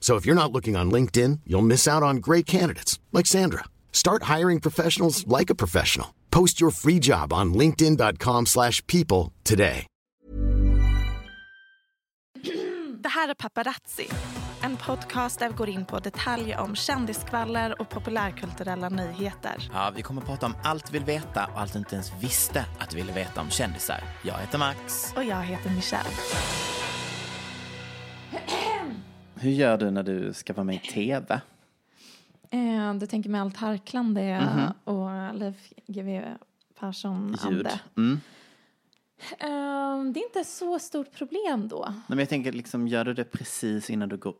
So if you're not looking on LinkedIn, you'll miss out on great candidates like Sandra. Start hiring professionals like a professional. Post your free job on linkedin.com/people today. Det här är Paparazzi, en podcast där vi går in på detaljer om kändiskvaller och populärkulturella nyheter. Ja, vi kommer att prata om allt vi vill veta och allt du inte ens visste att du ville veta om kändisar. Jag heter Max. Och jag heter Michelle. Hur gör du när du ska vara med i tv? Eh, du tänker med allt harklande och Leif GW Persson-ande. Mm. Eh, det är inte så stort problem då. Nej, men jag tänker, liksom, gör du det precis innan du går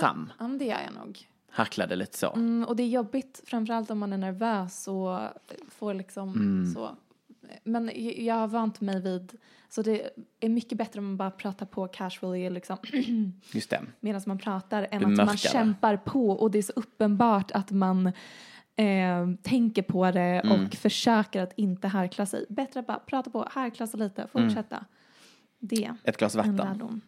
fram? Ja, det gör jag nog. Harklar det lite så? Mm, och det är jobbigt, framförallt om man är nervös och får liksom så. Men jag har vant mig vid, så det är mycket bättre om man bara pratar på casually liksom, Just det. medan man pratar än Du att man mörkar det. kämpar på och det är så uppenbart att man eh, tänker på det Mm. och försöker att inte harkla sig. Bättre att bara prata på, harkla sig lite, fortsätta. Det Mm. Ett glas en vatten.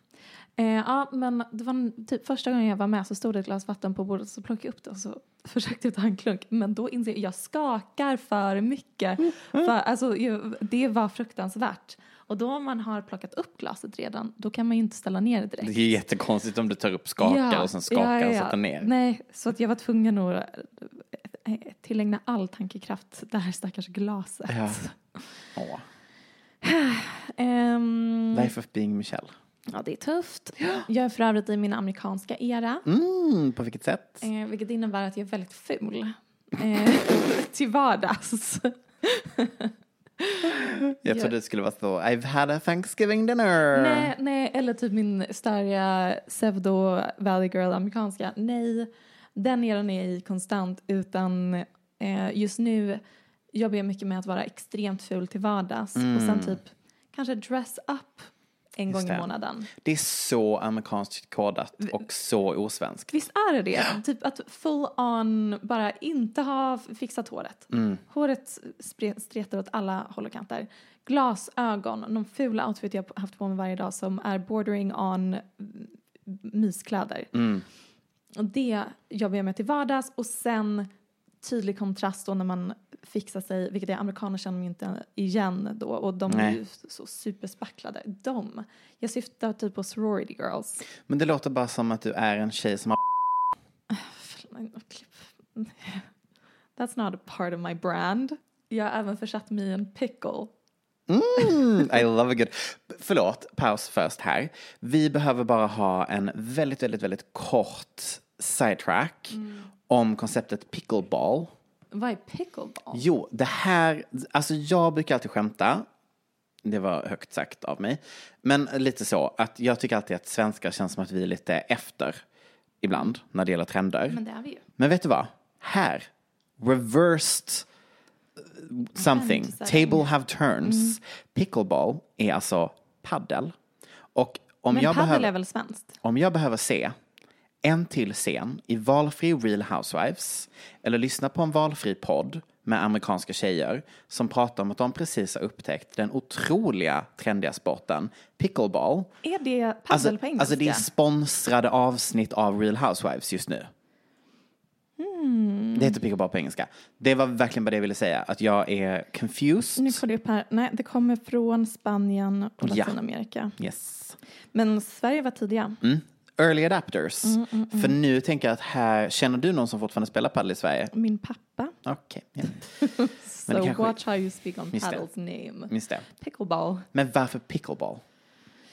Eh, ja, men det var typ första gången jag var med så stod det ett glas vatten på bordet så plockade jag upp det och så försökte jag ta en klunk. Men då inser jag jag skakar för mycket. För, alltså, det var fruktansvärt. Och då om man har plockat upp glaset redan, då kan man ju inte ställa ner det direkt. Det är jättekonstigt om du tar upp, skakar och sen skakar och sätter ner. Nej, så att jag var tvungen att eh, tillägna all tankekraft det här stackars glaset. Ja. Ehm, Life of being Michelle. Ja, det är tufft. Jag är för övrigt i min amerikanska era. Mm, på vilket sätt? Eh, vilket innebär att jag är väldigt ful. Eh, till vardags. Jag trodde det skulle vara så, I've had a Thanksgiving dinner. nej, nej, eller typ min starka pseudo Valley Girl amerikanska. Nej, den eran är i konstant utan eh, just nu jobbar jag mycket med att vara extremt ful till vardags och sen typ kanske dress up en gång Mm. i månaden. Det är så amerikanskt kodat och så osvenskt. Visst är det det? Typ att full on bara inte ha fixat håret. Håret spre- stretar åt alla håll och kanter. Glasögon, någon fula outfit jag haft på mig varje dag som är bordering on mm, myskläder. Och det jobbar jag med till vardags och sen tydlig kontrast då när man fixar sig, vilket är amerikaner känner mig inte igen då och de är Nej. ju så superspacklade. De, jag syftar typ på sorority girls. Men det låter bara som att du är en tjej som har That's not a part of my brand. Jag har även försatt mig i en pickle. Mm, I love a good. Förlåt, paus först här. Vi behöver bara ha en väldigt, väldigt, väldigt kort sidetrack Mm. Om konceptet pickleball. Vad är pickleball? Jo, det här, alltså jag brukar alltid skämta, det var högt sagt av mig, men lite så att jag tycker alltid att svenskar känns som att vi är lite efter ibland när det gäller trender. Men det är vi ju. Men vet du vad? Här, reversed something, table have turns. Pickleball är alltså paddel. Och om Men jag, padel behöver, är väl svenskt? om jag behöver se en till scen i valfri Real Housewives eller lyssna på en valfri podd med amerikanska tjejer som pratar om att de precis har upptäckt den otroliga trendiga sporten pickleball. Är det paddel Alltså, på engelska? alltså det är sponsrade avsnitt av Real Housewives just nu. Hmm. Det heter pickleball på engelska. Det var verkligen bara det jag ville säga, att jag är confused. Nu får det upp här. Nej, det kommer från Spanien och Ja. Latinamerika. Yes. Men Sverige var tidiga. Mm. Early adapters. Mm, För nu tänker jag att här, känner du någon som fortfarande spelar padel i Sverige? Min pappa. Okej, ja. So det kanske- watch how you speak on paddles name. minns det. Pickleball. Men varför pickleball?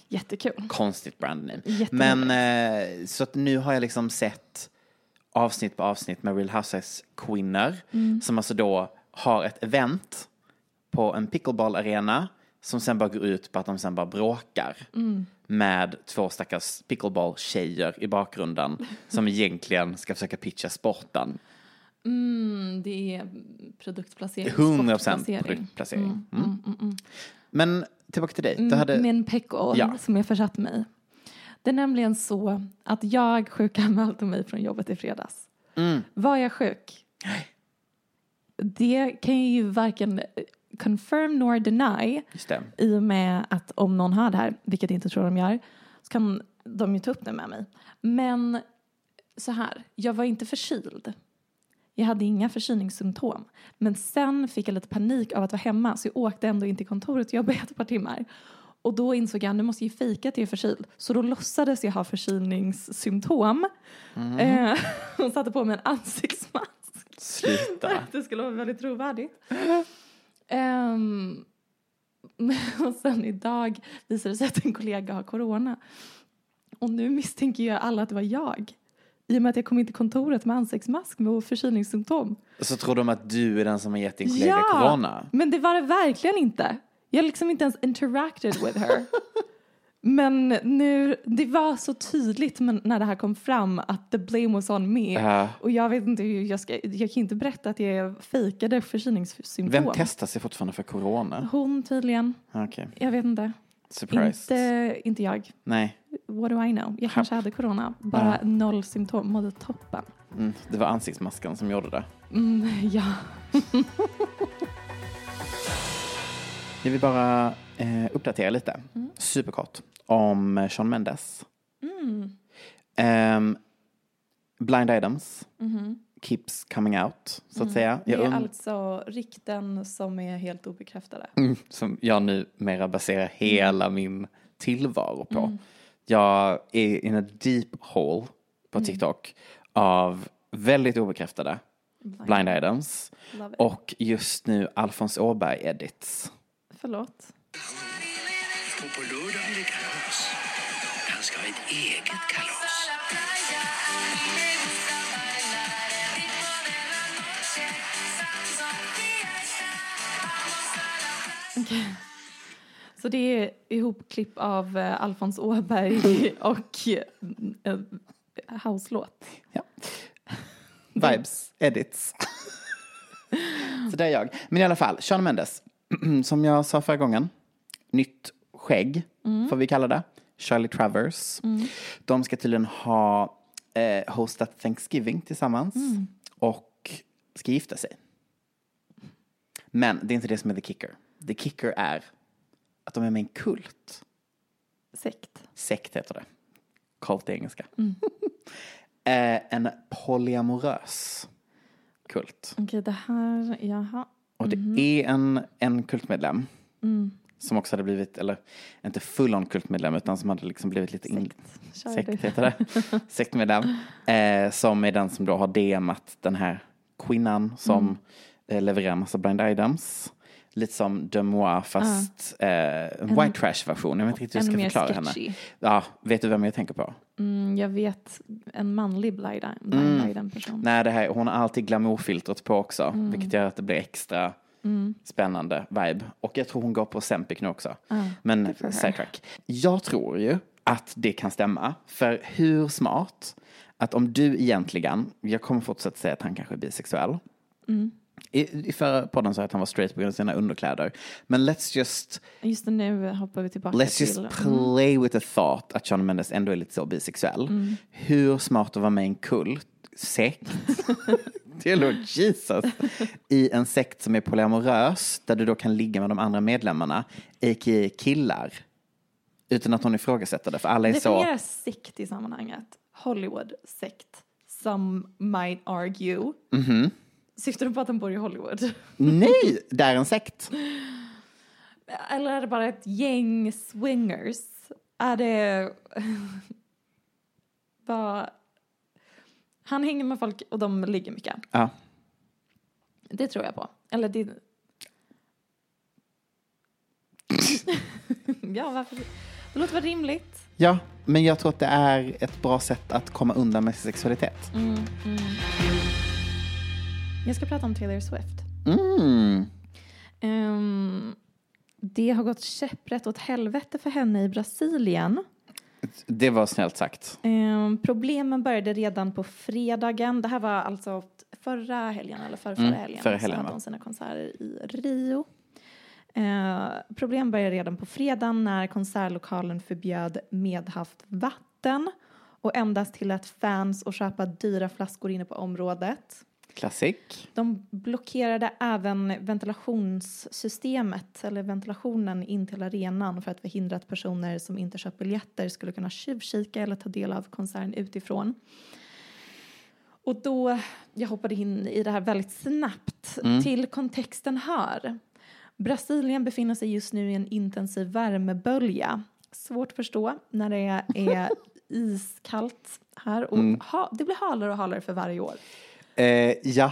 Jättekul. Konstigt brand name. Jätteroligt. Men eh, så att nu har jag liksom sett avsnitt på avsnitt med Real Housewives kvinnor Mm. som alltså då har ett event på en pickleball-arena som sen bara går ut på att de sen bara bråkar Mm. Med två stackars pickleball-tjejer i bakgrunden som egentligen ska försöka pitcha sporten. Mm, det är produktplacering. 100% sportplacering. produktplacering. Mm. Men tillbaka till dig. Du Mm, hade... Min pickle Ja. som jag försatt mig. Det är nämligen så att jag sjukanmälde mig från jobbet i fredags. Mm. Var jag sjuk? Det kan jag ju varken confirm nor deny i och med att om någon har det här, vilket jag inte tror de gör, så kan de ju ta upp det med mig. Men så här, jag var inte förkyld. Jag hade inga förkylningssymptom. Men sen fick jag lite panik av att vara hemma så jag åkte ändå in till kontoret och jobbade ett par timmar. Och då insåg jag nu måste jag ju fejka att jag är förkyld. Så då låtsades jag ha förkylningssymptom. Eh, och satte på mig en ansiktsmask. Sluta. det skulle vara väldigt trovärdigt. Ehm, och sen idag visade det sig att en kollega har corona. Och nu misstänker jag alla att det var jag. I och med att jag kom in till kontoret med ansiktsmask med förkylningssymptom. Så tror de att du är den som har gett din kollega corona? men det var det verkligen inte. Jag liksom inte ens interacted with her. men nu, det var så tydligt när det här kom fram att the blame was on me. Ja. Och jag vet inte hur jag ska, jag kan inte berätta att jag fejkade förkylningssymptom. Vem testar sig fortfarande för corona? Hon tydligen. Okej, Jag vet inte. surprised. Inte, inte jag. Nej, What do I know? Jag kanske hade corona. Bara noll symptom. Mådde toppen. mm, det var ansiktsmasken som gjorde det. Mm, ja. Jag vill bara eh, uppdatera lite, superkort, om eh, Shawn Mendes. Ehm, blind items keeps coming out, så att säga. Det Jag är und- alltså rykten som är helt obekräftade. Mm, som jag numera baserar hela min tillvaro på. Jag är in a deep hole på TikTok av väldigt obekräftade blind items Love it. och just nu Alfons Åberg edits. Förlåt. Och på lördag blir det kalas. Han ska ha ett eget kalas. Så det är ihopklipp av uh, Alfons Åberg och uh, house-låt. Ja. Vibes, edits. Så det är jag. Men i alla fall, Shawn Mendes. Som jag sa förra gången. Nytt skägg, får vi kalla det. Charlie Travers. De ska tydligen ha eh, hostat Thanksgiving tillsammans. Och ska gifta sig. Men det är inte det som är the kicker. The kicker är att de är med i en kult. Sekt. Sekt heter det. Cult i engelska. eh, en polyamorös kult. Okej, det här, jaha. Och det är en, en kultmedlem. Som också hade blivit, eller inte full on kultmedlem utan som hade liksom blivit lite in... Sekt du. heter det. Sektmedlem. Eh, som är den som då har DMat den här kvinnan som eh, levererar massa blind items. Lite som Demois fast eh, en white trash version. Jag vet inte riktigt hur jag ska förklara henne. sketchy. Ja, vet du vem jag tänker på? Mm, jag vet en manlig blind blind item person. Nej, det här, hon har alltid glamourfiltret på också, Mm. vilket gör att det blir extra spännande vibe. Och jag tror hon går på Sempic nu också. Men for her. sidetrack. Jag tror ju att det kan stämma, för hur smart att om du egentligen, jag kommer fortsätta säga att han kanske är bisexuell. Mm. I, I förra podden sa jag att han var straight på grund av sina underkläder. Men let's just, Just nu hoppar vi tillbaka let's till... just Mm. play with the thought att Shawn Mendes ändå är lite så bisexuell. Hur smart att vara med i en kult, sekt, Dear Lord Jesus. I en sekt som är polyamorös, där du då kan ligga med de andra medlemmarna, a.k.a. killar. Utan att hon ifrågasätter det, för alla är så... Definiera sekt i sammanhanget. Hollywood-sekt. Some might argue. Syftar du på att de bor i Hollywood? Nej, det är en sekt. Eller är det bara ett gäng swingers? Är det... Vad... Han hänger med folk och de ligger mycket. Ja. Det tror jag på. Eller det... ja, varför? Det låter väl rimligt? ja, men jag tror att det är ett bra sätt att komma undan med sexualitet. Jag ska prata om Taylor Swift. Mm. Ehm, det har gått käpprätt åt helvete för henne i Brasilien. Det var snällt sagt. Ehm, problemen började redan på fredagen. Det här var alltså förra helgen eller förra, förra Mm, helgen. förra så helgen, hade va? hon sina konserter i Rio. Eh, problem började redan på fredagen när konsertlokalen förbjöd medhavt vatten och endast tillät fans att köpa dyra flaskor inne på området. Klassik. De blockerade även ventilationssystemet eller ventilationen in till arenan för att förhindra att personer som inte köpt biljetter skulle kunna tjuvkika eller ta del av konserten utifrån. Och då, jag hoppade in i det här väldigt snabbt, till kontexten hör. Brasilien befinner sig just nu i en intensiv värmebölja. Svårt att förstå när det är iskallt här och ha, det blir halare och halare för varje år. Eh, ja,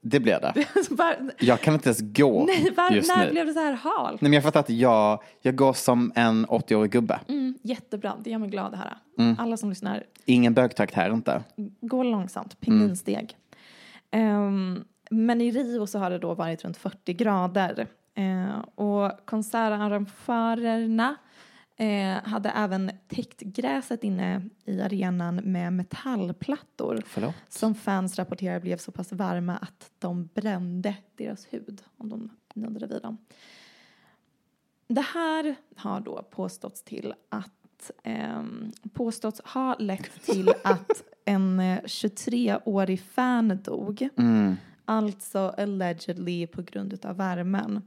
det blir det. Så var, Jag kan inte ens gå nej, var, just när nu. blev det så här halt? Nej, men jag fattar att jag, jag går som en 80-årig gubbe. Mm, jättebra, det gör mig glad det här. Mm. Alla som lyssnar, Ingen bögtakt här inte. gå långsamt, pingvinsteg. Ehm, men i Rio så har det då varit runt 40 grader. Eh, och konsertarrangörerna eh, hade även täckt gräset inne i arenan med metallplattor. Förlåt? Som fans rapporterar blev så pass varma att de brände deras hud om de nuddade vid dem. Det här har då påståtts till att ehm, påståtts ha lett till att en eh, 23-årig fan dog. Alltså allegedly på grund av värmen.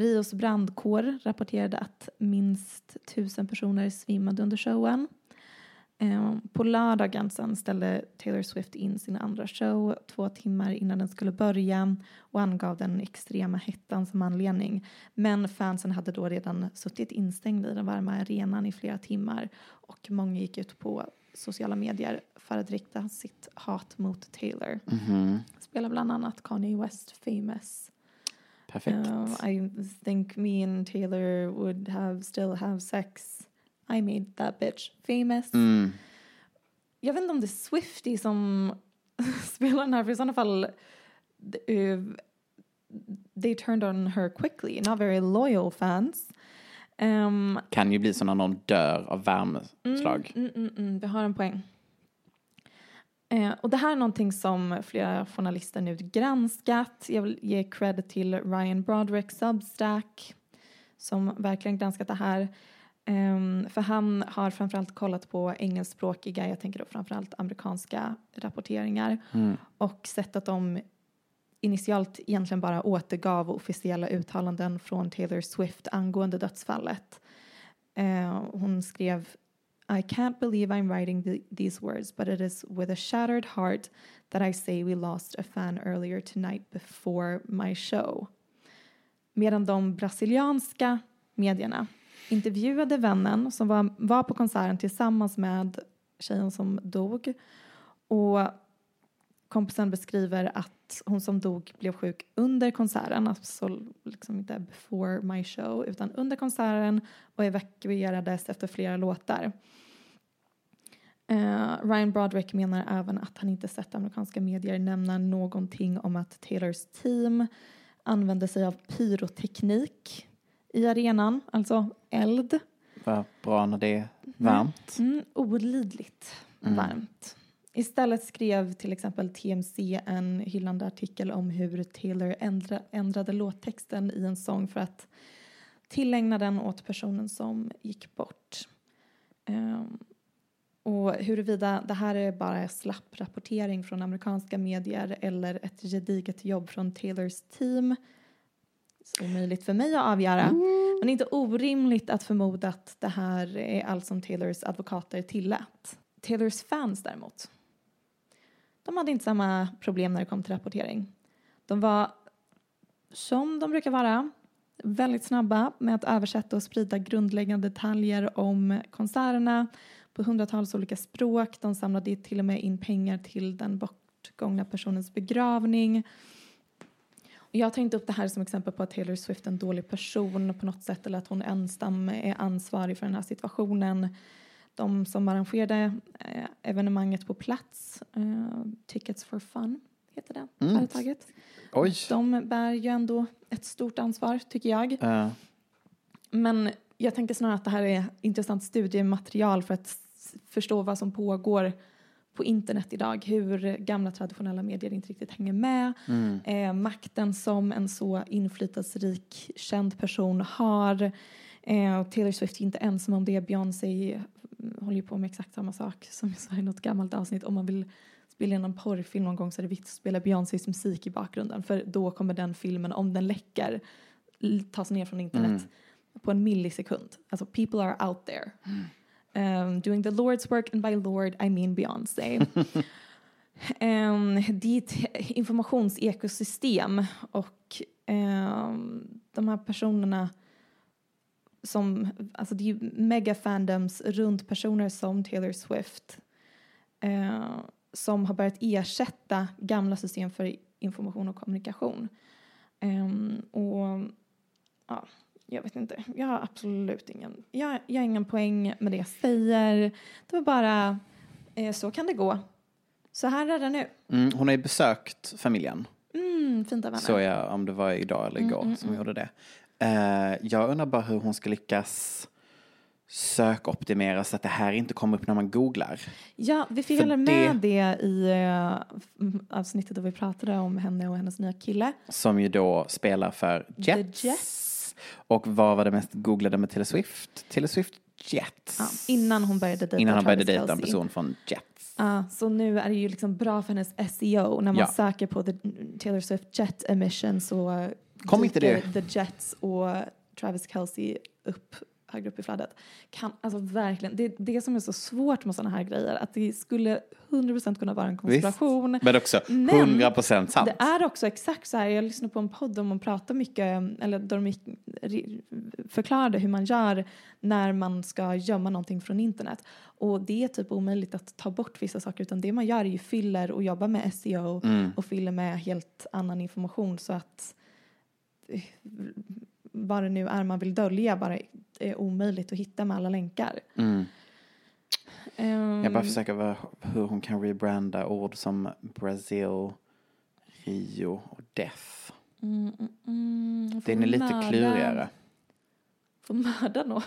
Rios brandkår rapporterade att minst tusen personer svimmade under showen. Ehm, På lördagen sen ställde Taylor Swift in sin andra show två timmar innan den skulle börja och angav den extrema hettan som anledning. Men fansen hade då redan suttit instängda i den varma arenan i flera timmar och många gick ut på sociala medier för att rikta sitt hat mot Taylor. Spelar bland annat Kanye West famous. Perfekt. Uh, I think me and Taylor would have still have sex. I made that bitch famous. Mm. Jag vet inte om det är Swifty som spelar den här, för i sådana fall uh, they turned on her quickly, not very loyal fans. Um, Kan ju bli så när någon dör av värmeslag. Mm, mm, mm, vi har en poäng. Eh, och det här är någonting som flera journalister nu granskat. Jag vill ge cred till Ryan Broderick Substack som verkligen granskat det här. Ehm, för han har framförallt kollat på engelskspråkiga, jag tänker då framförallt amerikanska rapporteringar och sett att de initialt egentligen bara återgav officiella uttalanden från Taylor Swift angående dödsfallet. Eh, hon skrev i can't believe I'm writing the, these words, but it is with a shattered heart that I say we lost a fan earlier tonight before my show. Medan de brasilianska medierna intervjuade vännen som var, var på konserten tillsammans med tjejen som dog. Och kompisen beskriver att hon som dog blev sjuk under konserten, alltså liksom inte before my show, utan under konserten och evakuerades efter flera låtar. Eh, Ryan Broderick menar även att han inte sett amerikanska medier nämna någonting om att Taylors team använde sig av pyroteknik i arenan, alltså eld. Vad bra när det är varmt. Mm, olidligt varmt. Istället skrev till exempel TMC en hyllande artikel om hur Taylor ändra, ändrade låttexten i en sång för att tillägna den åt personen som gick bort. Ehm, Och huruvida det här är bara slapp rapportering från amerikanska medier eller ett gediget jobb från Taylors team så omöjligt för mig att avgöra. Men inte orimligt att förmoda att det här är allt som Taylors advokater tillät. Taylors fans däremot, de hade inte samma problem när det kom till rapportering. De var, som de brukar vara, väldigt snabba med att översätta och sprida grundläggande detaljer om konserterna på hundratals olika språk. De samlade till och med in pengar till den bortgångna personens begravning. Jag tar inte upp det här som exempel på att Taylor Swift är en dålig person på något sätt eller att hon ensam är ansvarig för den här situationen. De som arrangerade eh, evenemanget på plats, eh, Tickets for Fun heter det Mm. företaget. Oj. De bär ju ändå ett stort ansvar tycker jag. Eh, Men jag tänker snarare att det här är intressant studiematerial för att förstå vad som pågår på internet idag. Hur gamla traditionella medier inte riktigt hänger med. Eh, makten som en så inflytelserik känd person har. Eh, och Taylor Swift är inte ensam om det. Beyoncé mm, håller ju på med exakt samma sak som jag sa i något gammalt avsnitt. Om man vill spela in en porrfilm någon gång så är det viktigt att spela Beyoncés musik i bakgrunden. För då kommer den filmen, om den läcker, tas ner från internet på en millisekund. Alltså people are out there. Um, doing the Lord's work and by Lord I mean Beyoncé. um, det är ett informationsekosystem och um, de här personerna som, alltså det är ju megafandoms runt personer som Taylor Swift eh, som har börjat ersätta gamla system för information och kommunikation. Ehm, och ja, jag vet inte, jag har absolut ingen, jag, jag har ingen poäng med det jag säger. Det var bara, eh, så kan det gå. Så här är det nu. mm, hon har ju besökt familjen. Mm, fint av henne. Så jag, om det var idag eller igår som hon gjorde det. Eh, jag undrar bara hur hon ska lyckas sökoptimera så att det här inte kommer upp när man googlar. Ja, vi fick För väl det- med det i f- avsnittet där vi pratade om henne och hennes nya kille. Som ju då spelar för Jets. The Jets. Och vad var det mest googlade med Taylor Swift? Taylor Swift Jets. Ja, innan hon började dejta Innan han började Travis dejta en person från Jets. Ja, så nu är det ju liksom bra för hennes SEO. När man Ja. söker på the Taylor Swift Jet Emission så Kom inte det? The Jets och Travis Kelce upp högre upp i flödet. Kan, alltså verkligen, det är det som är så svårt med sådana här grejer. Att det skulle 100% kunna vara en konspiration. Men också Men 100% sant. Det är också exakt så här, jag lyssnade på en podd där man pratar mycket, eller där de förklarade hur man gör när man ska gömma någonting från internet. Och det är typ omöjligt att ta bort vissa saker utan det man gör är ju fyller och jobbar med SEO Mm. och fyller med helt annan information så att eh, vad det nu är man vill dölja bara är omöjligt att hitta med alla länkar. Mm. Ehm, Jag bara försöker vara, hur hon kan rebranda ord som Brazil, Rio och Death. mm, mm, mm, Den är lite mörda- klurigare. Får mörda någon.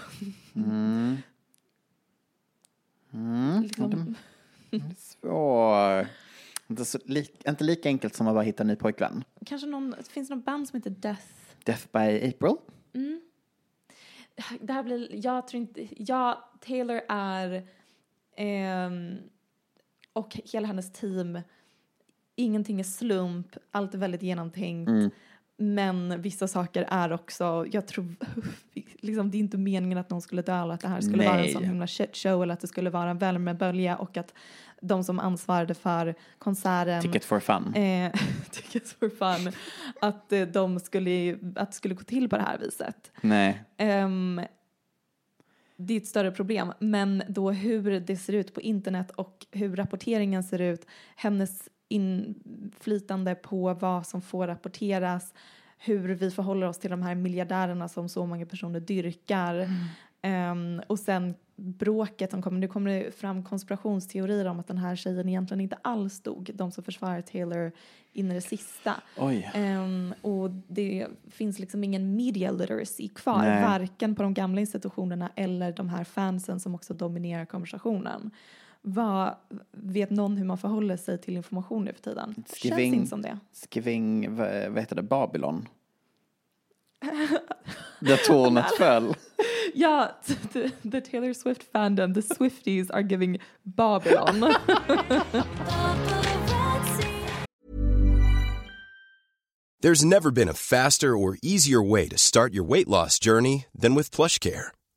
Mm. Mm. Liksom. Är svår. Inte, så lik, inte lika enkelt som att bara hitta en ny pojkvän. Kanske någon, det finns någon band som heter Death. Death by April. Det här blir, jag tror inte, ja, Taylor är ehm, och hela hennes team, ingenting är slump, allt är väldigt genomtänkt. Men vissa saker är också, jag tror, liksom, det är inte meningen att någon skulle dö eller att det här skulle vara en Nej. sån himla shit show eller att det skulle vara en värmebölja och att de som ansvarade för konserten Ticket for fun. eh, Tickets for fun, att eh, de skulle, att det skulle gå till på det här viset. Nej. Ehm, det är ett större problem, men då hur det ser ut på internet och hur rapporteringen ser ut, hennes inflytande på vad som får rapporteras, hur vi förhåller oss till de här miljardärerna som så många personer dyrkar. Ehm, och sen bråket som kommer, nu kommer det fram konspirationsteorier om att den här tjejen egentligen inte alls dog, de som försvarar Taylor in i det sista. Ehm, och det finns liksom ingen media literacy kvar, Nej. varken på de gamla institutionerna eller de här fansen som också dominerar konversationen. Vad, vet någon hur man förhåller sig till information nu för tiden? Känns Skriving- inte som det. Skriving, vad heter det, Babylon? Där tornet föll. Ja, t- t- the Taylor Swift fandom, the Swifties are giving Babylon. There's never been a faster or easier way to start your weight loss journey than with PlushCare.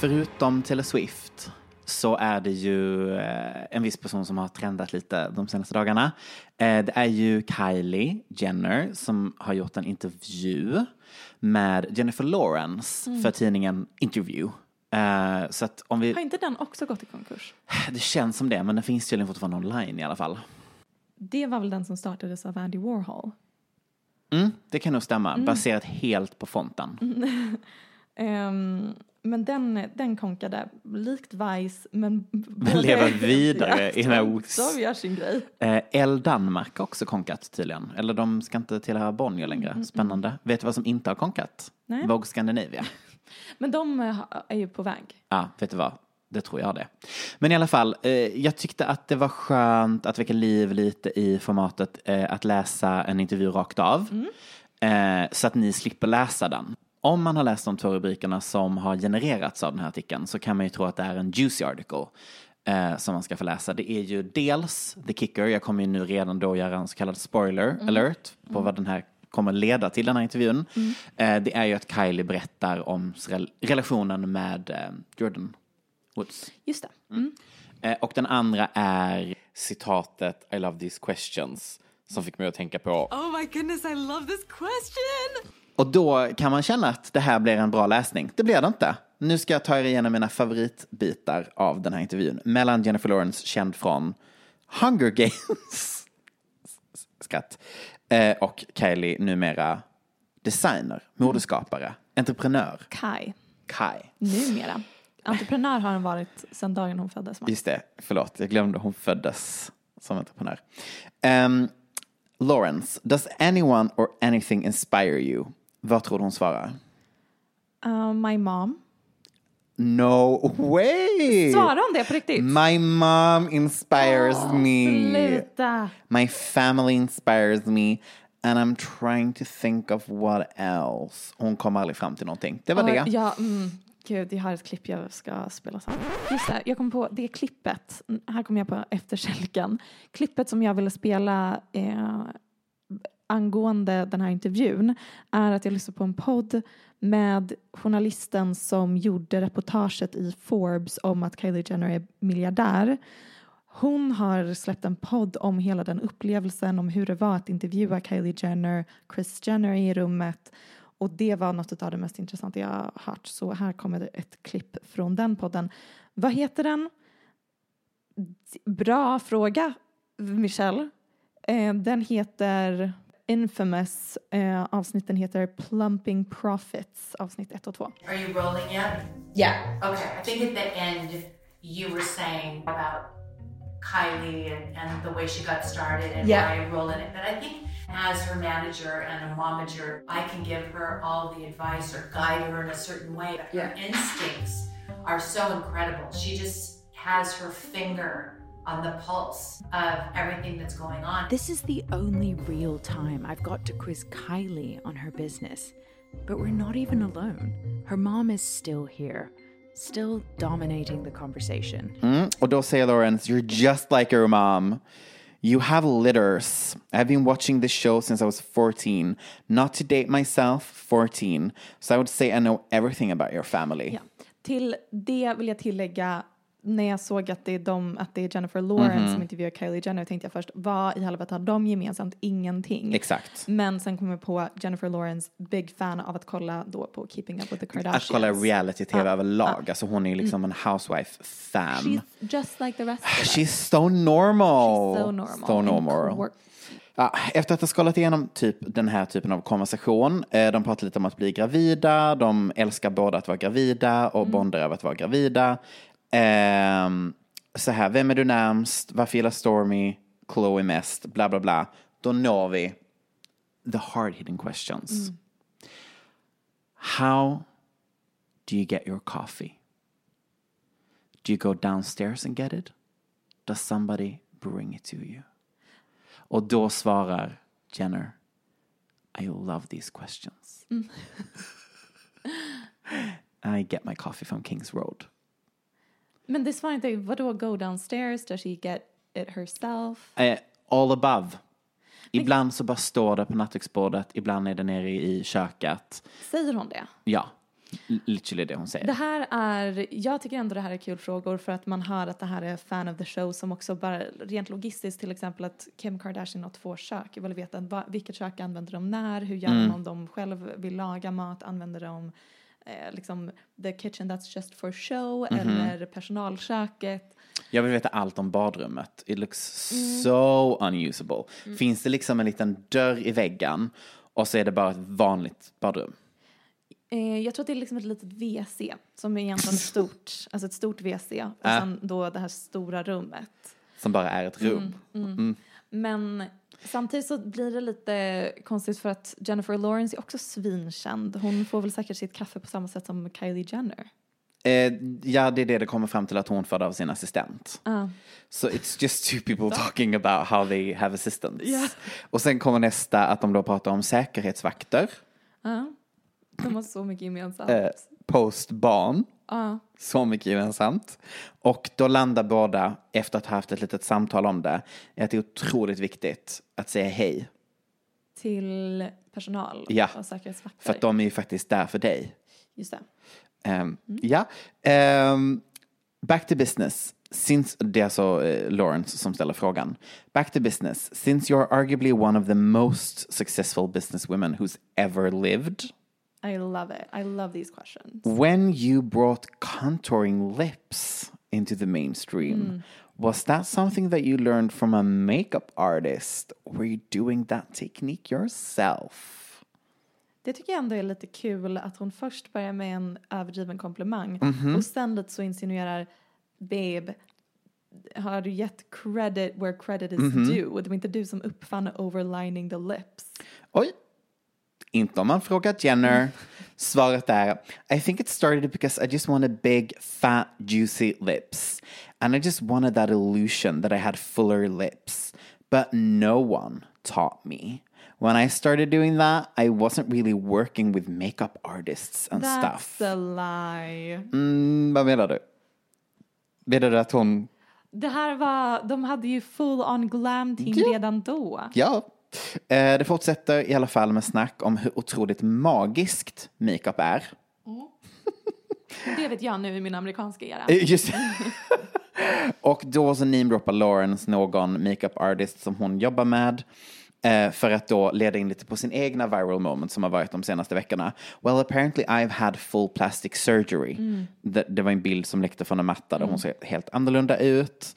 Förutom Taylor Swift så är det ju eh, en viss person som har trendat lite de senaste dagarna. Eh, det är ju Kylie Jenner som har gjort en intervju med Jennifer Lawrence för tidningen Interview. Eh, Så att om vi, Har inte den också gått i konkurs? det känns som det, men den finns tydligen fortfarande online i alla fall. Det var väl den som startades av Andy Warhol? Mm, det kan nog stämma, baserat helt på fonten. Ehm, men den, den konkade likt Vice men både- lever vidare i den här os- Som gör sin grej. Eh, El Danmark har också konkat tydligen. Eller de ska inte tillhöra Bonnier längre. Spännande. Vet du vad som inte har konkat? Nej. Vogue Scandinavia. Men de eh, är ju på väg. Ja, vet du vad? Det tror jag det. Men i alla fall, eh, jag tyckte att det var skönt att väcka liv lite i formatet eh, att läsa en intervju rakt av. Eh, så att ni slipper läsa den. Om man har läst de två rubrikerna som har genererats av den här artikeln så kan man ju tro att det är en juicy article eh, som man ska få läsa. Det är ju dels The Kicker, jag kommer ju nu redan då göra en så kallad spoiler alert på vad den här kommer leda till den här intervjun. Eh, det är ju att Kylie berättar om rel- relationen med eh, Jordan Woods. Just det. Mm. Eh, och den andra är citatet I love these questions som fick mig att tänka på. Oh my goodness, I love this question! Och då kan man känna att det här blir en bra läsning. Det blir det inte. Nu ska jag ta er igenom mina favoritbitar av den här intervjun. Mellan Jennifer Lawrence, känd från Hunger Games, skratt, eh, och Kylie, numera designer, modeskapare, entreprenör, Kai, Kai. numera. Entreprenör har han varit sedan dagen hon föddes. Just det, förlåt, jag glömde hon föddes som entreprenör. Um, Lawrence, does anyone or anything inspire you? Vad tror du hon svarar? Uh, my mom. No way! Svarar hon det på riktigt? My mom inspires me. Sluta. My family inspires me. And I'm trying to think of what else. Hon kom aldrig fram till någonting. Det var Ja, det. Ja, mm, gud, jag har ett klipp jag ska spela sen. Just det, jag kom på det klippet. Här kom jag på efterkälken. Klippet som jag ville spela eh, angående den här intervjun är att jag lyssnade på en podd med journalisten som gjorde reportaget i Forbes om att Kylie Jenner är miljardär. Hon har släppt en podd om hela den upplevelsen, om hur det var att intervjua Kylie Jenner, Chris Jenner i rummet. Och det var något av det mest intressanta jag har hört. Så här kommer ett klipp från den podden. Vad heter den? Bra fråga, Michelle. Eh, den heter Infamous. Eh, avsnitten heter Plumping Profits, avsnitt 1 och 2. Are you rolling yet? Yeah. Okay. I think at the end you were saying about Kylie and, and the way she got started and Yeah. why I roll in it. But I think as her manager and a momager, I can give her all the advice or guide her in a certain way. But her instincts are so incredible. She just has her finger on the pulse of everything that's going on. This is the only real time I've got to quiz Kylie on her business. But we're not even alone. Her mom is still here, still dominating the conversation. Mm. Och då säger Lawrence, you're just like your mom. You have litters. I've been watching this show since I was 14. Not to date myself, 14. So I would say I know everything about your family. Ja. Till det vill jag tillägga när jag såg att det är, de, att det är Jennifer Lawrence Mhm. som intervjuar Kylie Jenner tänkte jag först, vad i helvete har de gemensamt? Ingenting. Exakt. Men sen kom jag på Jennifer Lawrence, big fan av att kolla då på Keeping Up with the Kardashians. Att kolla reality-tv Ja, överlag. ja. Alltså hon är ju liksom en housewife-fan. She's just like the rest of us. She's so normal. So normal. So normal. Ja, efter att ha skalat igenom typ den här typen av konversation, eh, de pratar lite om att bli gravida, de älskar båda att vara gravida och Mm. bondar över att vara gravida. Ehm, så här, vem är du närmst? Varför gillar Stormy Chloe mest? Bla bla bla. Då når vi the hard hitting questions. Mm. How do you get your coffee? Do you go downstairs and get it? Does somebody bring it to you? Och då svarar Jenner, I love these questions. Mm. I get my coffee from Kings Road. Men det svarar inte, vadå go downstairs? Does she get it herself? Eh, all above. Ibland så bara står det på nattduksbordet, ibland är det nere i köket. Säger hon det? Ja, literally det hon säger. Det här är, jag tycker ändå det här är kul frågor för att man hör att det här är fan of the show som också bara rent logistiskt till exempel att Kim Kardashian har två kök. Jag vill veta vilket kök använder de när, hur gör Mm. de om de själv vill laga mat, använder de eh, liksom the kitchen that's just for show Mhm. eller personalköket. Jag vill veta allt om badrummet. It looks Mm. so unusable. Mm. Finns det liksom en liten dörr i väggen och så är det bara ett vanligt badrum? Eh, jag tror att det är liksom ett litet WC som är egentligen stort, alltså ett stort WC och Äh. sen då det här stora rummet. Som bara är ett rum. Mm, mm. Mm. Men samtidigt så blir det lite konstigt för att Jennifer Lawrence är också svinkänd. Hon får väl säkert sitt kaffe på samma sätt som Kylie Jenner. Eh, ja, det är det det kommer fram till att hon får av sin assistent. Ja. So it's just two people talking about how they have assistants. Ja. Och sen kommer nästa att de då pratar om säkerhetsvakter, Ja. De har så mycket gemensamt. eh, postbarn, Så mycket gemensamt. Och då landar båda, efter att ha haft ett litet samtal om det, i att det är otroligt viktigt att säga hej. Till personal Ja, och säkerhetsvakter. för att de är ju faktiskt där för dig. Just det. Ehm, Ja. Ehm, back to business. Since, det är alltså eh, Lawrence som ställer frågan. Back to business. Since you're arguably one of the most successful businesswomen who's ever lived, I love it. I love these questions. when you brought contouring lips into the mainstream, Mm. was that something that you learned from a makeup artist? Were you doing that technique yourself? Det tycker jag ändå är lite kul att hon först börjar med en överdriven komplimang Mhm. och sen lite så insinuerar babe har du gett credit where credit is Mhm. due? Det var inte du som uppfann overlining the lips. Oj. Inte om man frågar Jenner. Svaret är I think it started because I just wanted big, fat, juicy lips. And I just wanted that illusion that I had fuller lips. But no one taught me. When I started doing that, I wasn't really working with makeup artists and That's stuff. a lie. Mm, vad menar du? Menar du att hon... Det här var, de hade ju full on glam team Ja. redan då. Ja. Eh, Det fortsätter i alla fall med snack om hur otroligt magiskt makeup är. Det vet jag nu i min amerikanska era. Eh, Just Och då så namedroppar Lawrence någon makeup artist som hon jobbar med. eh, För att då leda in lite på sin egna viral moment som har varit de senaste veckorna. Well apparently I've had full plastic surgery. Mm. Det, det var en bild som läckte från en matta där Mm. hon ser helt annorlunda ut.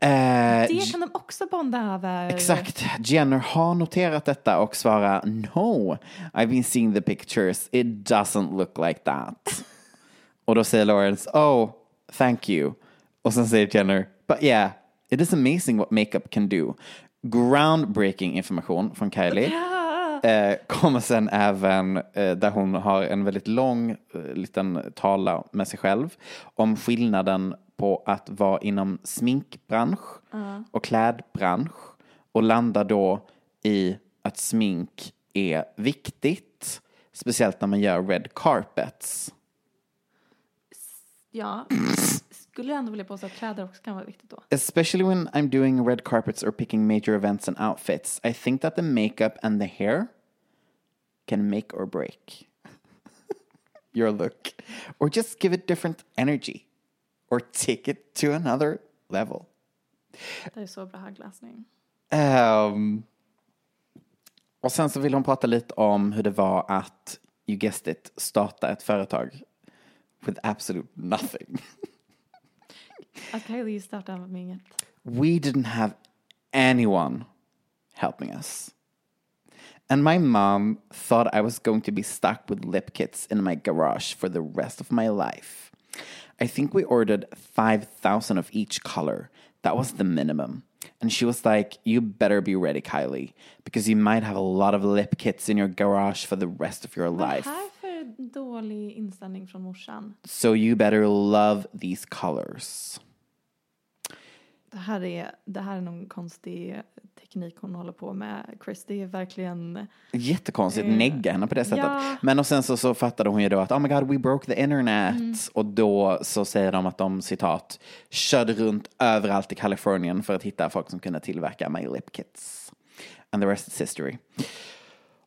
Eh, Det kan de också bonda över. Exakt. Jenner har noterat detta och svarar No, I've been seeing the pictures. It doesn't look like that. och då säger Lawrence Oh, thank you. Och sen säger Jenner But yeah, it is amazing what makeup can do. Groundbreaking information från Kylie. Eh, kommer sen även eh, där hon har en väldigt lång eh, liten tala med sig själv om skillnaden på att vara inom sminkbransch Ja. och klädbransch och landar då i att smink är viktigt, speciellt när man gör red carpets. Ja. Skulle jag ändå vilja påstå att kläder också kan vara viktigt då. Especially when I'm doing red carpets or picking major events and outfits, I think that the makeup and the hair can make or break your look, or just give it different energy. Or take it to another level. Det är så bra högläsning. Ehm, och sen så vill hon prata lite om hur det var att, you guessed it, starta ett företag with absolute nothing. Att Kylie startade med inget. We didn't have anyone helping us. And my mom thought I was going to be stuck with lip kits in my garage for the rest of my life. I think we ordered 5,000 of each color. That was the minimum. And she was like, You better be ready, Kylie, because you might have a lot of lip kits in your garage for the rest of your Vad är det life. här för dålig inställning från morsan? So you better love these colors. Det här är, det här är någon konstig teknik hon håller på med. Chris, det är verkligen... Jättekonstigt, Eh, negga henne på det sättet. ja. Men och sen så, så fattade hon ju då att oh my god we broke the internet. Mm. Och då så säger de att de citat körde runt överallt i Kalifornien för att hitta folk som kunde tillverka My Lip Kits. And the rest is history.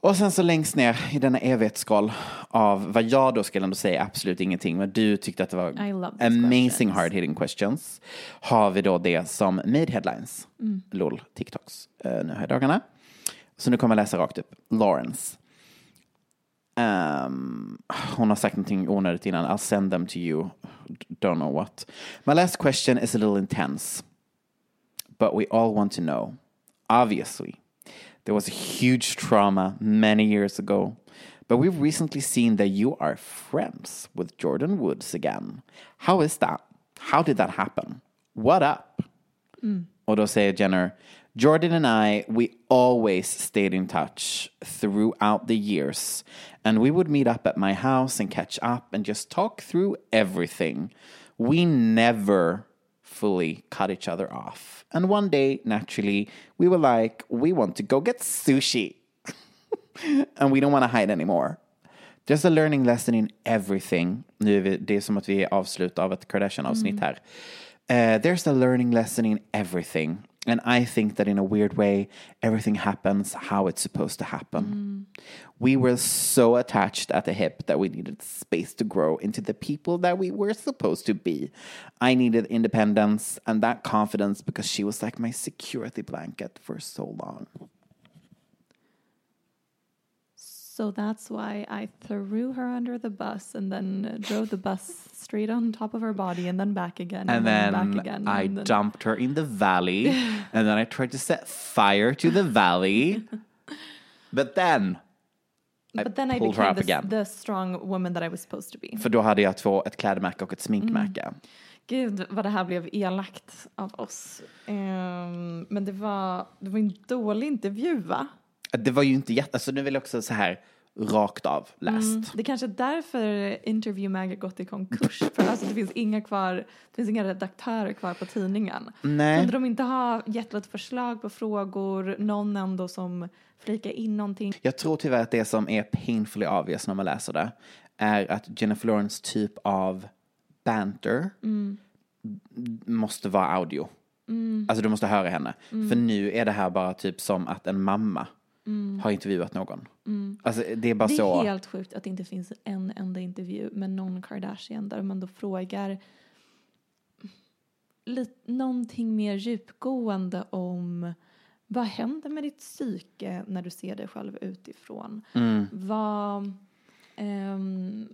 Och sen så längst ner i denna evighetsskal av vad jag då skulle ändå säga absolut ingenting, men du tyckte att det var amazing questions. hard hitting questions. Har vi då det som made headlines, Mm. LOL, TikToks, uh, nu här dagarna. Så nu kommer jag läsa rakt upp. Lawrence. Um, hon har sagt någonting onödigt innan. I'll send them to you. Don't know what. My last question is a little intense. But we all want to know. Obviously, there was a huge trauma many years ago. But we've recently seen that you are friends with Jordan Woods again. How is that? How did that happen? What up? Och då säger Jenner, Jordan and I, we always stayed in touch throughout the years. And we would meet up at my house and catch up and just talk through everything. We never fully cut each other off. And one day, naturally, we were like, we want to go get sushi. and we don't want to hide anymore. Just a learning lesson in everything. Nu det är som att vi är avslut av ett Kardashian-avsnitt här. Uh, there's a learning lesson in everything. And I think that in a weird way, everything happens how it's supposed to happen. Mm. We were so attached at the hip that we needed space to grow into the people that we were supposed to be. I needed independence and that confidence because she was like my security blanket for so long. So that's why I threw her under the bus and then drove the bus straight on top of her body and then back again And then, then back again. I and then- dumped her in the valley. and then I tried to set fire to the valley. But then, I But then I became the, again. the strong woman that I was supposed to be. För då hade jag två, ett klädmärke och ett sminkmärke. Mm. Gud vad det här blev elakt av oss. Ehm, men det var, det var en dålig intervju va? Det var ju inte jätte... Alltså nu vill jag också så här rakt av läst. Mm, det är kanske är därför Interview Mag gått i konkurs. För alltså det finns inga kvar, det finns inga redaktörer kvar på tidningen. Nej. Kunde de inte ha gett ett förslag på frågor, någon ändå som flikar in någonting? Jag tror tyvärr att det som är painfully obvious när man läser det är att Jennifer Lawrence typ av banter Mm. måste vara audio. Mm. Alltså du måste höra henne. Mm. För nu är det här bara typ som att en mamma Mm. har intervjuat någon. Mm. Alltså det är bara det är så. helt sjukt att det inte finns en enda intervju med någon Kardashian där man då frågar lite, någonting mer djupgående om vad händer med ditt psyke när du ser dig själv utifrån? Mm. Vad, ehm,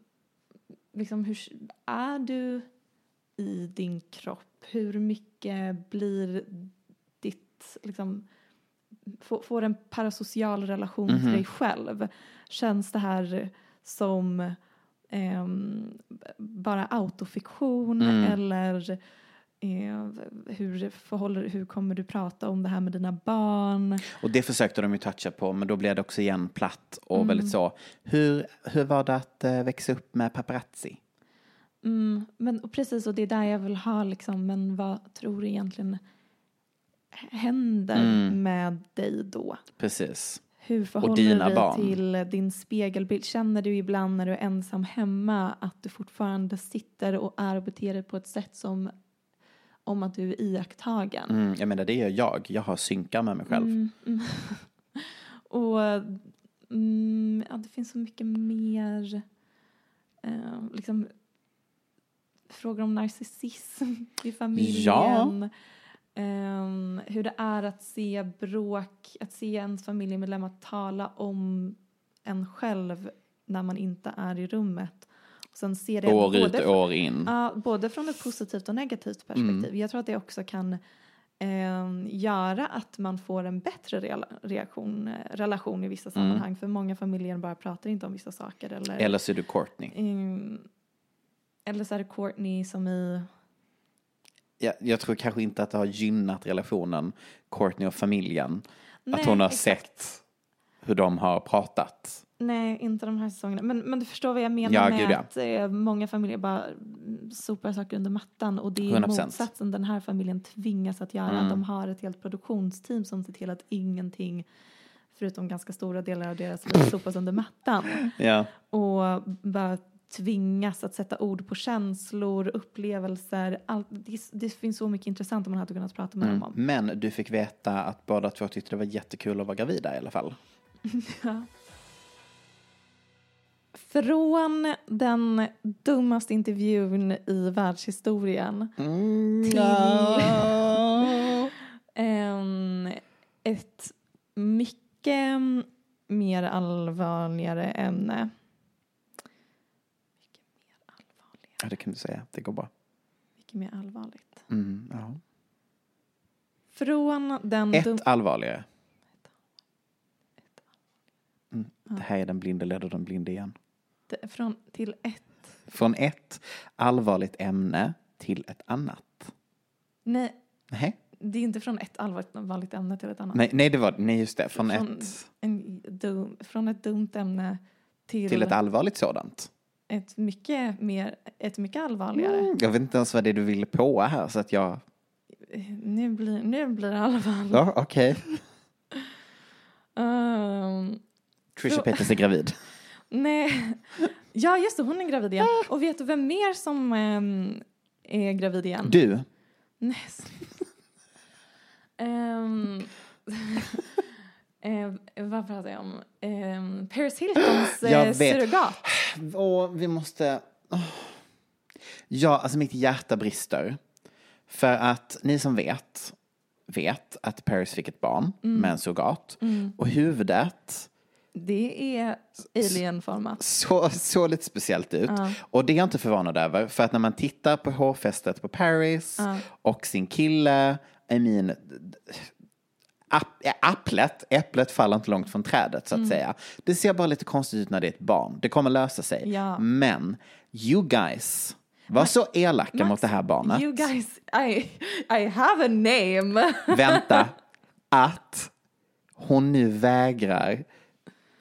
liksom hur är du i din kropp? Hur mycket blir ditt, liksom, får en parasocial relation Mhm. till dig själv? Känns det här som ehm, bara autofiktion Mm. eller eh, hur, förhåller, hur kommer du prata om det här med dina barn? Och det försökte de ju toucha på men då blev det också igen platt och Mm. väldigt så. Hur, hur var det att eh, växa upp med paparazzi? Mm, men och precis, och det är där jag vill ha liksom, men vad tror du egentligen händer Mm. med dig då? Precis. Hur Och förhåller dina du dig barn. till din spegelbild? Känner du ibland när du är ensam hemma att du fortfarande sitter och är och beter dig på ett sätt som om att du är iakttagen? Mm, jag menar det gör jag. Jag har synkar med mig själv. Mm, mm. och mm, ja, det finns så mycket mer. Eh, liksom, frågor om narcissism i familjen. Ehm, hur det är att se bråk, att se ens familjemedlemmar tala om en själv när man inte är i rummet. Och sen se det År ut både och från- år in. Ja, både från ett positivt och negativt perspektiv. Mm. Jag tror att det också kan ehm, göra att man får en bättre rela- reaktion, relation i vissa sammanhang. För många familjer bara pratar inte om vissa saker. Eller, Mm. Eller så är du Courtney. Mm, eller så är det Courtney som i... Jag, jag tror kanske inte att det har gynnat relationen Courtney och familjen. Nej, att hon har exakt. sett hur de har pratat. Nej, inte de här säsongerna. Men, men du förstår vad jag menar Ja, med gud, ja. att eh, många familjer bara sopar saker under mattan. Och det är 100%. motsatsen den här familjen tvingas att göra. Mm. De har ett helt produktionsteam som ser till att ingenting, förutom ganska stora delar av deras liv, sopas under mattan. Ja. Och bara tvingas att sätta ord på känslor, upplevelser. Allt, det, det finns så mycket intressant om man hade kunnat prata med Mm. dem om. Men du fick veta att båda två tyckte det var jättekul att vara gravida i alla fall. Ja. Från den dummaste intervjun i världshistorien till em, ett mycket mer allvarligare ämne. Ja, det kan du säga. Det går bra. Mycket mer allvarligt. Mm, ja. Från den Ett dum- allvarligare. Mm. Det här är den blinde leder den blinde igen. d- från, till ett Från ett allvarligt ämne till ett annat. Nej, Nej, det är inte från ett allvarligt ämne till ett annat. nej, nej det var nej just det. Från, från, ett en dum, från ett dumt ämne till, till ett allvarligt sådant. Ett mycket, mer, ett mycket allvarligare. Mm, jag vet inte ens vad det är du ville på här så att jag... Nu, blir, nu blir det allvarligt. Ja, okej. Ehm, Trisha Så- Paytas är gravid. nej, ja just det, hon är gravid igen. Och vet du vem mer som ehm, är gravid igen? Du, Nej. Ehm, eh, vad pratar jag om? Um, Paris Hiltons eh, surrogat. och vi måste... åh. Ja, alltså mitt hjärta brister. För att ni som vet, vet att Paris fick ett barn med en surrogat. Och huvudet Det är alienformat. så, så lite speciellt ut. Och det är jag inte förvånad över. För att när man tittar på hårfästet på Paris och sin kille, I mean, applet, äpplet faller inte långt från trädet så att säga. Det ser bara lite konstigt ut när det är ett barn. Det kommer lösa sig. Ja. Men you guys var så elaka mot det här barnet. You guys, I, I have a name. Vänta, att hon nu vägrar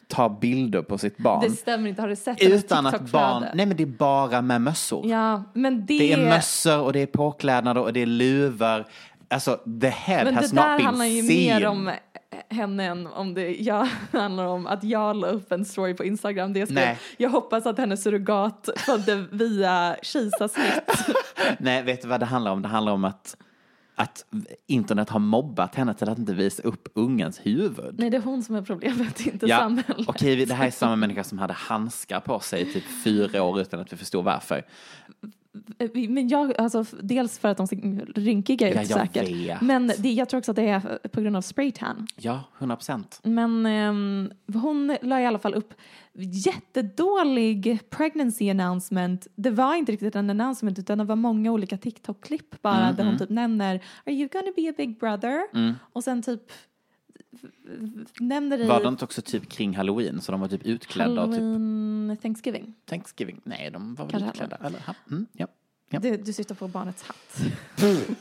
ta bilder på sitt barn. Det stämmer inte, har du sett Utan att barn, nej men det är bara med mössor. Ja, men det, Det är mössor och det är påklädnader och det är luvor. Alltså the head men has det not där been handlar ju seen. mer om henne än om det jag, handlar om att jag la upp en story på Instagram. Det jag, skrev, Nej. jag hoppas att hennes surrogat födde via kejsarsnitt. Nej, vet du vad det handlar om? Det handlar om att, att internet har mobbat henne till att inte visa upp ungens huvud. Nej, det är hon som är problemet, inte Ja, samhället. okej, det här är samma människa som hade handskar på sig i typ fyra år utan att vi förstod varför. Men jag, alltså, dels för att de ser rynkiga ut Ja, säkert. vet. Men det, jag tror också att det är på grund av spraytan. Ja, 100 procent. Men ehm, hon la i alla fall upp jättedålig pregnancy announcement. Det var inte riktigt en announcement utan det var många olika TikTok-klipp bara där hon typ nämner Are you gonna be a big brother? Och sen typ nämner i Var det inte också typ kring halloween så de var typ utklädda typ Halloween Thanksgiving. Thanksgiving? Nej, de var väl Kanske utklädda? Eller? Mm, ja. Ja. Du, du syftar på barnets hatt.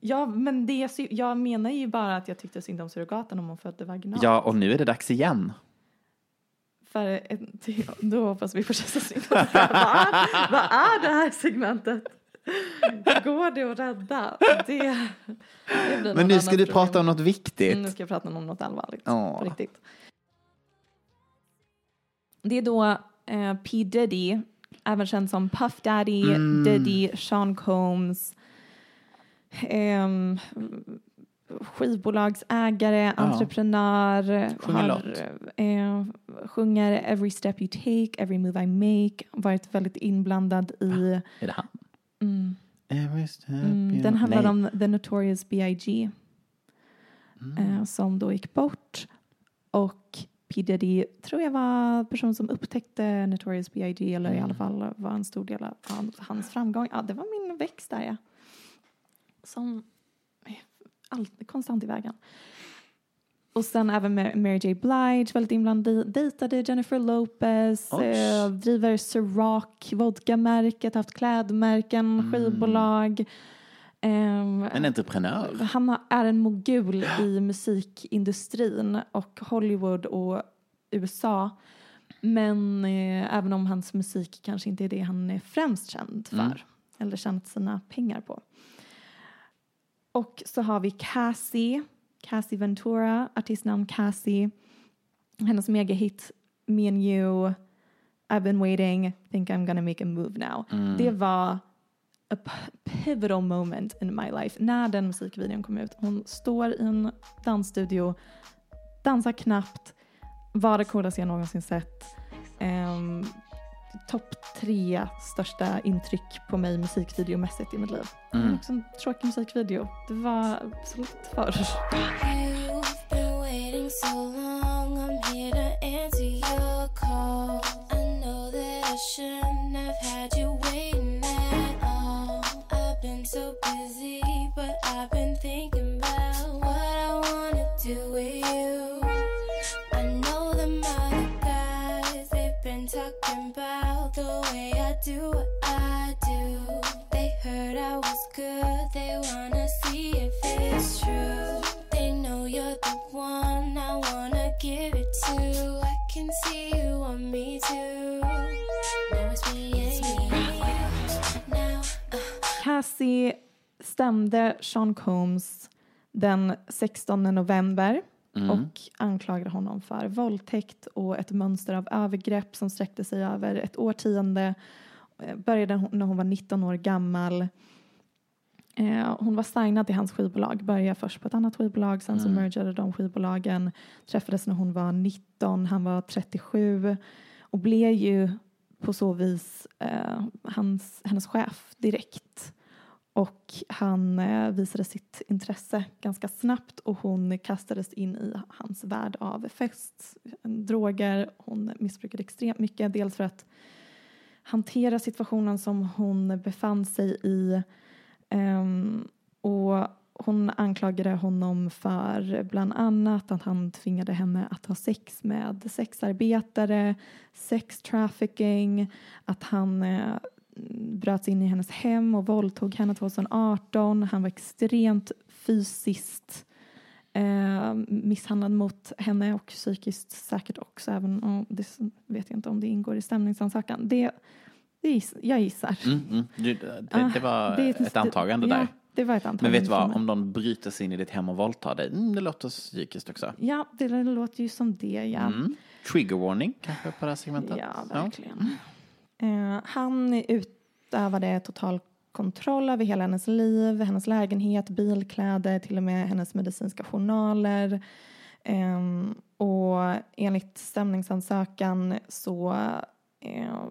ja, men det, jag menar ju bara att jag tyckte synd om surrogaten om hon födde vaginalt. ja, och nu är det dags igen. För till- då hoppas vi på. Vad är- vad är det här segmentet? Går det att rädda? Det, det blir Men någon nu ska du prata om något viktigt. Mm, Nu ska jag prata om något allvarligt. På riktigt. Det är då eh, P Diddy, även känd som Puff Daddy, Mm. Diddy, Sean Combs, ehm, skivbolagsägare, entreprenör, Sjunger har, eh, sjunger Every step you take, every move I make, varit väldigt inblandad i Är det han? Mm, Mm, den handlar Nej. om The Notorious B.I.G. Eh, som då gick bort. Och P Diddy tror jag var person som upptäckte Notorious B.I.G. eller i alla fall var en stor del av hans- framgång. Ja, det var min växt där ja. Som är konstant i vägen. Och sen även med Mary J. Blige, väldigt inblandad, dejtade Jennifer Lopez, eh, driver Ciroc, vodkamärket, haft klädmärken, skivbolag. Ehm, En entreprenör. han är en mogul i musikindustrin och Hollywood och USA. Men eh, även om hans musik kanske inte är det han är främst känd för. Mm. Eller tjänat sina pengar på. Och så har vi Cassie, Cassie Ventura, artistnamn Cassie. Hennes megahit Me and You, I've been waiting, think I'm gonna make a move now. Det var a pivotal moment in my life när den musikvideon kom ut. Hon står i en dansstudio, dansar knappt, var det coolaste jag någonsin sett. Um, Topp tre största intryck på mig musikvideomässigt i mitt liv. Det var också en tråkig musikvideo. Det var absolut förr. Do what I do. They heard I was good, they wanna see if it's true. They know you're the one I wanna give it to. I can see you want me too. Now it's me and you. Now, uh, Cassie stämde Sean Combs den 16 november och anklagade honom för våldtäkt och ett mönster av övergrepp som sträckte sig över ett årtionde. Eh, Började hon- när hon var 19 år gammal. Eh, hon var signad till hans skivbolag, började först på ett annat skivbolag, sen så mergade de skivbolagen. Träffades när hon var 19, han var 37 och blev ju på så vis eh, hans, hennes chef direkt. Och han eh, visade sitt intresse ganska snabbt och hon kastades in i hans värld av fest, droger. Hon missbrukade extremt mycket, dels för att hantera situationen som hon befann sig i. Um, och hon anklagade honom för bland annat att han tvingade henne att ha sex med sexarbetare, sex trafficking, att han eh, bröt sig in i hennes hem och våldtog henne 2018. Han var extremt fysiskt eh, misshandlad mot henne och psykiskt säkert också, även om det vet jag inte om det ingår i stämningsansökan. Det, det giss, jag gissar. Mm, mm. Det, Ah, det var det ett antagande ja, där. det var ett antagande. Men vet du vad, om någon bryter sig in i ditt hem och våldtar dig, mm, det låter psykiskt också. Ja, det låter ju som det, ja. Mm. Trigger warning kanske på det här segmentet. Ja, verkligen. Eh, han utövade total kontroll över hela hennes liv, hennes lägenhet, bilkläder, till och med hennes medicinska journaler. Ehm, och enligt stämningsansökan så eh,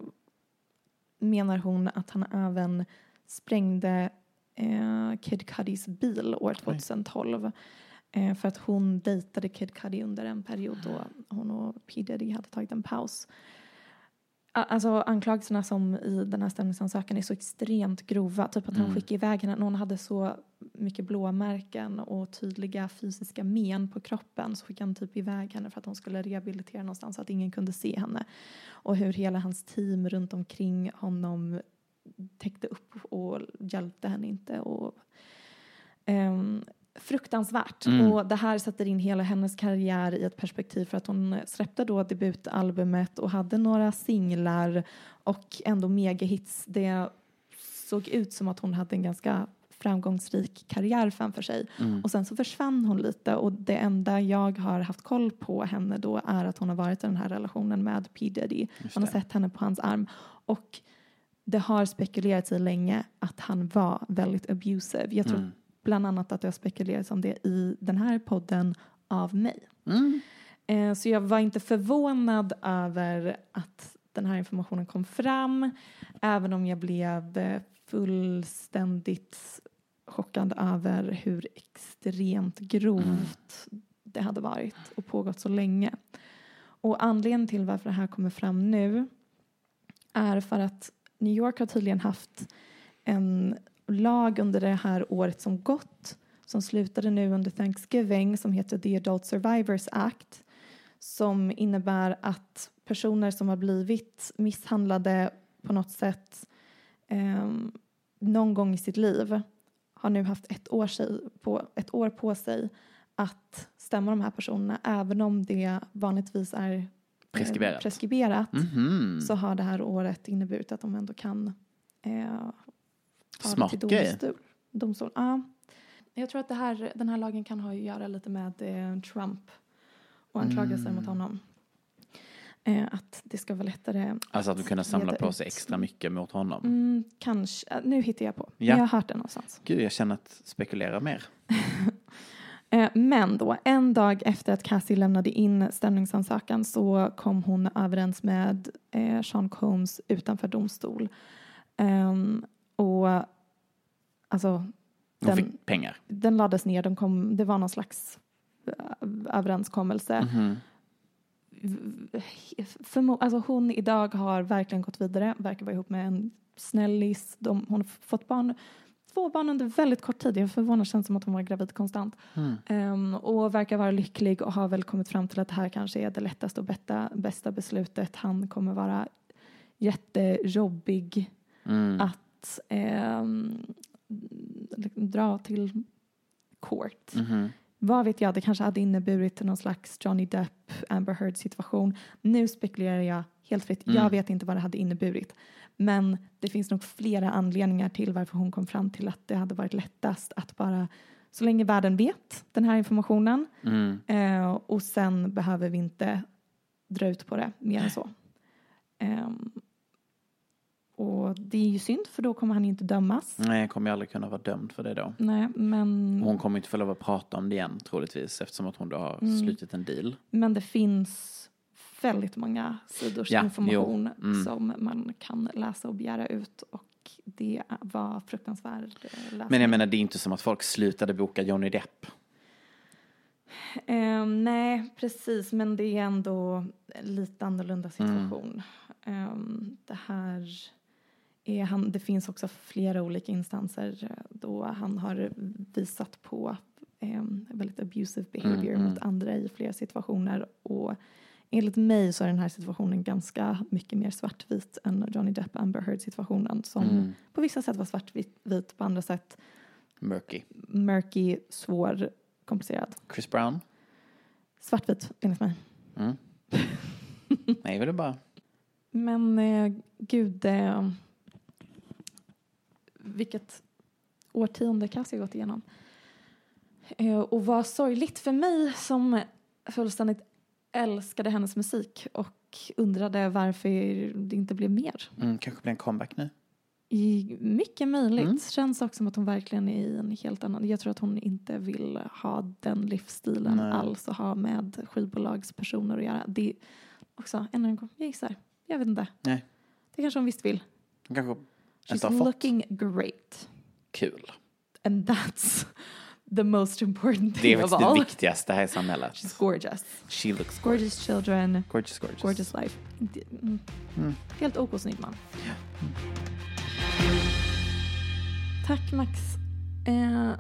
menar hon att han även sprängde eh, Kid Cudis bil år 2012. Eh, för att hon dejtade Kid Cudi under en period då hon och P Diddy hade tagit en paus. Alltså anklagelserna som i den här stämningsansökan är så extremt grova. Typ att han skickade iväg henne när hon hade så mycket blåmärken och tydliga fysiska men på kroppen. Så skickade han typ iväg henne för att hon skulle rehabilitera någonstans så att ingen kunde se henne. Och hur hela hans team runt omkring honom täckte upp och hjälpte henne inte. Och, ehm, fruktansvärt. Och det här sätter in hela hennes karriär i ett perspektiv för att hon släppte då debutalbumet och hade några singlar och ändå megahits. Det såg ut som att hon hade en ganska framgångsrik karriär framför sig. Och sen så försvann hon lite och det enda jag har haft koll på henne då är att hon har varit i den här relationen med P Diddy. Man har sett henne på hans arm. Och det har spekulerats i länge att han var väldigt abusive. Jag tror bland annat att det har spekulerats om det i den här podden av mig. Eh, så jag var inte förvånad över att den här informationen kom fram, även om jag blev eh, fullständigt chockad över hur extremt grovt det hade varit och pågått så länge. Och anledningen till varför det här kommer fram nu är för att New York har tydligen haft en lag under det här året som gått som slutade nu under Thanksgiving som heter The Adult Survivors Act som innebär att personer som har blivit misshandlade på något sätt ehm, någon gång i sitt liv har nu haft ett år, sig, på, ett år på sig att stämma de här personerna även om det vanligtvis är eh, Preskriberat. preskriberat Mhm. så har det här året inneburit att de ändå kan eh, det till domstol. domstol. Ja. Jag tror att det här, den här lagen kan ha att göra lite med eh, Trump och anklagelser Mm. mot honom. Eh, att det ska vara lättare Alltså att de kunde samla på ut. sig extra mycket mot honom. Mm, kanske, eh, nu hittar jag på. Ja. Jag har hört det någonstans. Gud, jag känner att spekulera mer. Eh, Men då, en dag efter att Cassie lämnade in stämningsansökan så kom hon överens med eh, Sean Combs utanför domstol. Ehm, och alltså, Hon den, fick pengar. den lades ner, den kom, det var någon slags eh, överenskommelse. Mhm. Förmo- alltså hon idag har verkligen gått vidare, verkar vara ihop med en snällis. De, hon har fått barn, två barn under väldigt kort tid. Jag är förvånad, känns som att hon var gravid konstant. Mm. Ehm, och verkar vara lycklig och har väl kommit fram till att det här kanske är det lättaste och bästa, bästa beslutet. Han kommer vara jättejobbig Mm. att ehm, dra till court. Mhm. Vad vet jag, det kanske hade inneburit någon slags Johnny Depp, Amber Heard situation. Nu spekulerar jag helt fritt. Mm. Jag vet inte vad det hade inneburit. Men det finns nog flera anledningar till varför hon kom fram till att det hade varit lättast att bara, så länge världen vet den här informationen Mm. eh, och sen behöver vi inte dra ut på det mer än så. Ehm, och det är ju synd för då kommer han inte dömas. Nej, jag kommer ju aldrig kunna vara dömd för det då. Nej, men... Hon kommer inte få lov att prata om det igen troligtvis eftersom att hon då har Mm. slutit en deal. Men det finns väldigt många sidors Ja, information mm. som man kan läsa och begära ut och det var fruktansvärd eh, läsning. Men jag menar, det är inte som att folk slutade boka Johnny Depp. Ehm, nej, precis, men det är ändå lite annorlunda Mm. situation. Ehm, det här är han, det finns också flera olika instanser eh, då han har visat på um, väldigt abusive behavior Mm, mot mm. andra i flera situationer och enligt mig så är den här situationen ganska mycket mer svartvit än Johnny Depp Amber Heard situationen som Mm. på vissa sätt var svartvit, vit, på andra sätt Murky. murky, svår, komplicerad. Chris Brown? Svartvit enligt mig. Mm. Nej, vill du bara... Men eh, gud, eh, vilket årtionde Cassie gått igenom. Eh, och vad sorgligt för mig som fullständigt älskade hennes musik och undrade varför det inte blev mer. Mm, kanske blir en comeback nu. I, mycket möjligt. Mm. Känns också som att hon verkligen är i en helt annan... Jag tror att hon inte vill ha den livsstilen Nej. alls och ha med skivbolagspersoner att göra. Det också, ännu en gång, jag gissar. Jag vet inte. Nej. Det kanske hon visst vill. Hon kanske She's looking great. Kul. And that's the most important Det thing är of faktiskt all. det viktigaste här i samhället. She's gorgeous. She looks Gorgeous children. Gorgeous, gorgeous. Gorgeous life. Det- Mm. Mm. Helt OK snygg man. Tack Max. Eh,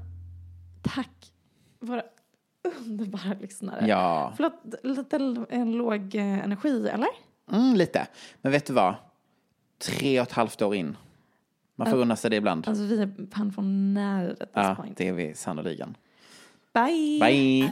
tack våra underbara lyssnare. Ja. Förlåt, lite låg eh, energi eller? Mm, lite. Men vet du vad? Tre och ett halvt år in. Man får unna sig det ibland. Alltså vi är pensionärer Ja, point. det är vi sannoliken. Bye! Bye!